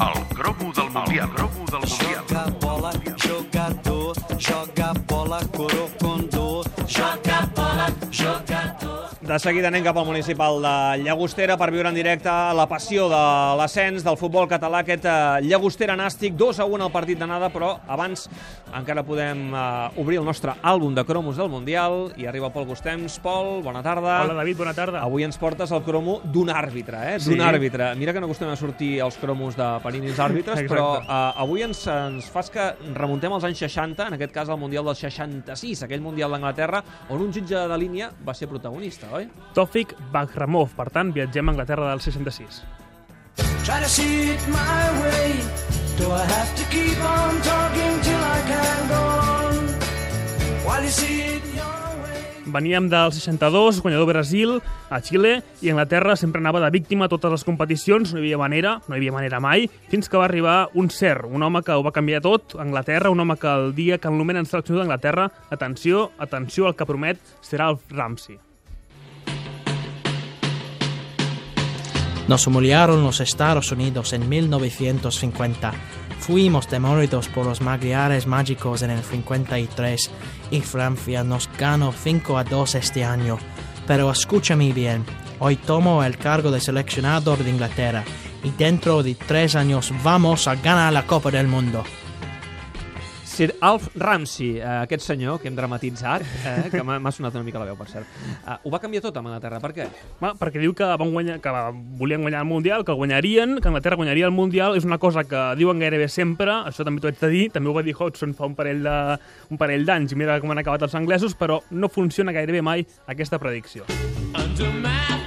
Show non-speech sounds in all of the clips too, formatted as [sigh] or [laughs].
El cromo del Mundial. El cromo del Mundial. De seguida anem cap al municipal de Llagostera per viure en directe la passió de l'ascens del futbol català, aquest eh, Llagostera nàstic, 2 a 1 al partit d'anada, però abans encara podem eh, obrir el nostre àlbum de cromos del Mundial i arriba Pol Gustems. Pol, bona tarda. Hola, David, bona tarda. Avui ens portes el cromo d'un àrbitre, eh? D'un Sí. àrbitre. Mira que no acostumem a sortir els cromos de perinis àrbitres, [laughs] però uh, avui ens, ens fas que remuntem als anys 60, en aquest cas al Mundial del 66, aquell Mundial d'Anglaterra, on un jutge de línia va ser protagonista, oi? Tofik Bagramov, per tant, viatgem a Anglaterra del 66. Try to see it my way. Do I have to keep on talking till I can go on? While you see it your. Veníem del 62, guanyador Brasil, a Xile, i Anglaterra sempre anava de víctima a totes les competicions, no hi havia manera, no hi havia manera mai, fins que va arribar un ser, un home que ho va canviar tot, Anglaterra, un home que el dia que el nomenen seleccionador d'Anglaterra, atenció, atenció, el que promet serà el Ramsey. Nos humiliaron los Estados Unidos en 1950. Fuimos demolidos por los Magyars mágicos en el 53 y Francia nos ganó 5 a 2 este año. Pero escúchame bien, hoy tomo el cargo de seleccionador de Inglaterra y dentro de tres años vamos a ganar la Copa del Mundo. Sir Alf Ramsey, eh, aquest senyor que hem dramatitzat, eh, que m'ha sonat una mica la veu, per cert, eh, ho va canviar tot amb Anglaterra. Per què? Va, perquè diu que, van guanyar, que volien guanyar el Mundial, que guanyarien, que Anglaterra guanyaria el Mundial, és una cosa que diuen gairebé sempre, això també t'ho haig de dir, també ho va dir Hodgson fa un parell de- un parell d'anys, i mira com han acabat els anglesos, però no funciona gairebé mai aquesta predicció. Under my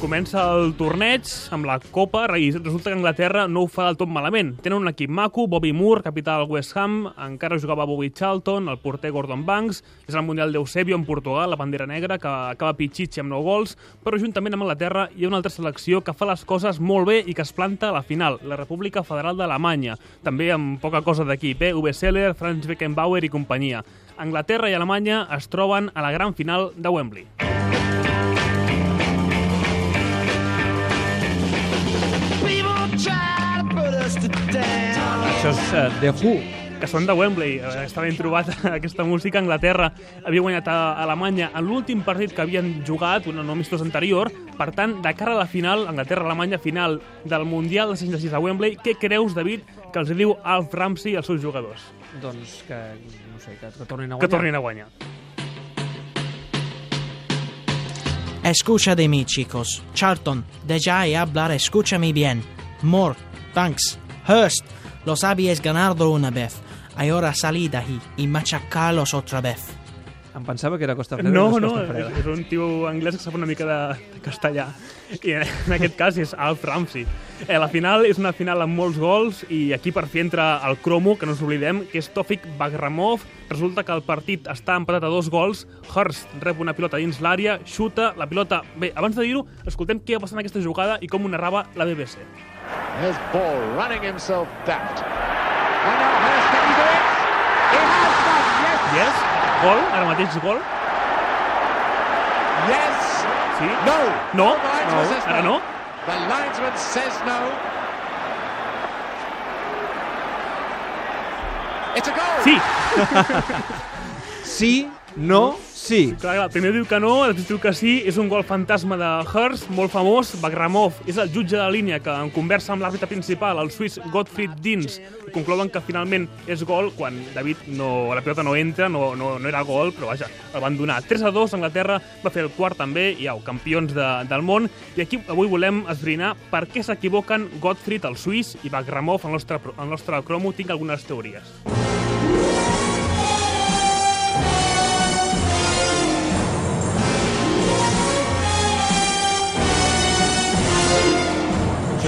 Comença el torneig amb la Copa i resulta que Anglaterra no ho fa del tot malament. Tenen un equip maco, Bobby Moore, capità del West Ham, encara jugava Bobby Charlton, el porter Gordon Banks, és el Mundial d'Eusebio en Portugal, la bandera negra, que acaba Pichichi amb 9 gols, però juntament amb Anglaterra hi ha una altra selecció que fa les coses molt bé i que es planta a la final, la República Federal d'Alemanya, també amb poca cosa d'equip, eh? Uwe Seller, Franz Beckenbauer i companyia. Anglaterra i Alemanya es troben a la gran final de Wembley. Això és uh, The Who. que són de Wembley. Eh, Està ben trobat [laughs] aquesta música. Anglaterra havia guanyat a Alemanya en l'últim partit que havien jugat, un no amistós anterior. Per tant, de cara a la final, Anglaterra-Alemanya, final del Mundial de 66 a Wembley, què creus, David, que els diu Alf Ramsey als seus jugadors? Doncs que, no sé, que, que tornin a guanyar. Que tornin a guanyar. Escucha de mí, chicos. Charlton, deja de hablar, escúchame bien. Moore, Banks, Hurst, los habéis ganado una vez. Ahora salid de ahí y machacalos otra vez. Em pensava que era Costa Freda. No, no, Costa és, Freda. és un tio anglès que sap una mica de, de castellà. I en, en aquest cas és Alf Ramsey. Eh, la final és una final amb molts gols i aquí per fi entra el cromo, que no ens oblidem, que és Tofik Bagramov. Resulta que el partit està empatat a dos gols. Hurst rep una pilota dins l'àrea, xuta, la pilota... Bé, abans de dir-ho, escoltem què va passar en aquesta jugada i com ho narrava la BBC. Here's Ball running himself daft. And now Hurst, can he do it? He has done, yes! Yes? Gol? Ara mateix gol? Yes! Sí? No! No? The linesman No, says ara no? The linesman says no. It's a goal! Sí! [laughs] [laughs] Sí, no, sí. Clar, clar, primer diu que no, després diu que sí, és un gol fantasma de Hurst, molt famós, Bagramov és el jutge de línia que en conversa amb l'àrbitre principal, el suís Gottfried Dins, conclouen que finalment és gol quan David no, la pilota no entra, no, no, no era gol, però vaja, el van donar. 3 a 2, Anglaterra va fer el quart també, i au, campions de, del món, i aquí avui volem esbrinar per què s'equivoquen Gottfried, el suís, i Bagramov, el nostre, el nostre cromo, tinc algunes teories.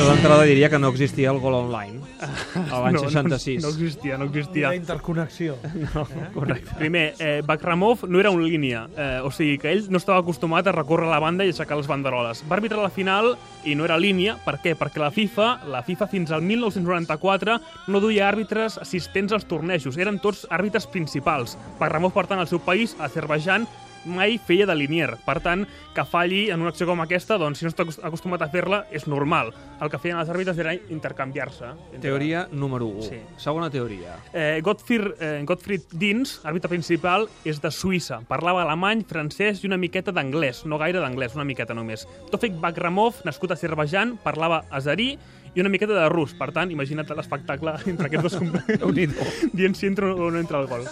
Jo d'entrada diria que no existia el gol online a [laughs] l'any 66. No, no existia, no existia. La interconnexió. [laughs] No, correcte. Primer, eh, Bakramov no era un línia, eh, o sigui que ell no estava acostumat a recórrer la banda i aixecar les banderoles. Va arbitrar la final i no era línia, per què? Perquè la FIFA, la FIFA fins al 1994 no duia àrbitres assistents als tornejos, eren tots àrbitres principals. Bakramov, per tant, al seu país, a Azerbaijan, mai feia de linier. Per tant, que falli en una acció com aquesta, doncs, si no està acostumat a fer-la, és normal. El que feien els àrbitres era intercanviar-se. entre- Teoria número 1. Sí. Segona teoria. Eh, Gottfried, eh, Gottfried Dins, àrbitre principal, és de Suïssa. Parlava alemany, francès i una miqueta d'anglès. No gaire d'anglès, una miqueta només. Tofik Bakramov, nascut a Azerbaijan, parlava azerí i una miqueta de rus. Per tant, imagina't l'espectacle entre aquests dos [laughs] companys. [laughs] dient si entra o no entra el gol.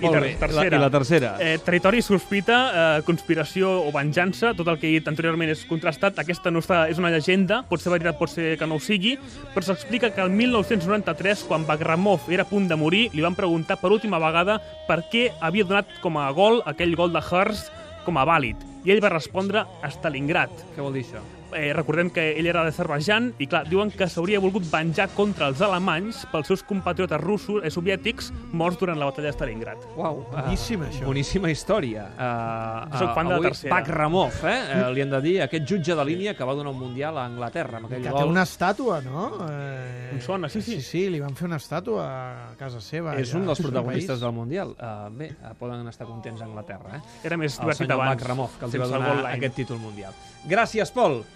I ter tercera. La- i la tercera? Eh, territori sospita, eh, conspiració o venjança, tot el que he dit anteriorment és contrastat, aquesta no està, és una llegenda, pot ser veritat, pot ser que no ho sigui, però s'explica que el 1993, quan Bagramov era a punt de morir, li van preguntar per última vegada per què havia donat com a gol aquell gol de Hearst com a vàlid. I ell va respondre a Stalingrad. Què vol dir això? Eh, recordem que ell era d'Azerbaijan i, clar, diuen que s'hauria volgut venjar contra els alemanys pels seus compatriotes russos eh, soviètics morts durant la batalla de Stalingrad. Uau, Boníssim, això. Boníssima història. Uh, soc fan de la tercera. Bakramov, eh? Uh, li han de dir aquest jutge de línia que va donar un Mundial a Anglaterra amb aquell Que té gol. una estàtua, no? Eh... Em sona, sí, sí. Sí, sí, li van fer una estàtua a casa seva. És un dels protagonistes del Mundial. Uh, bé, uh, poden estar contents a Anglaterra, eh? Era més El divertit senyor abans. Bakramov, que els va donar aquest títol mundial. Gràcies, Pol.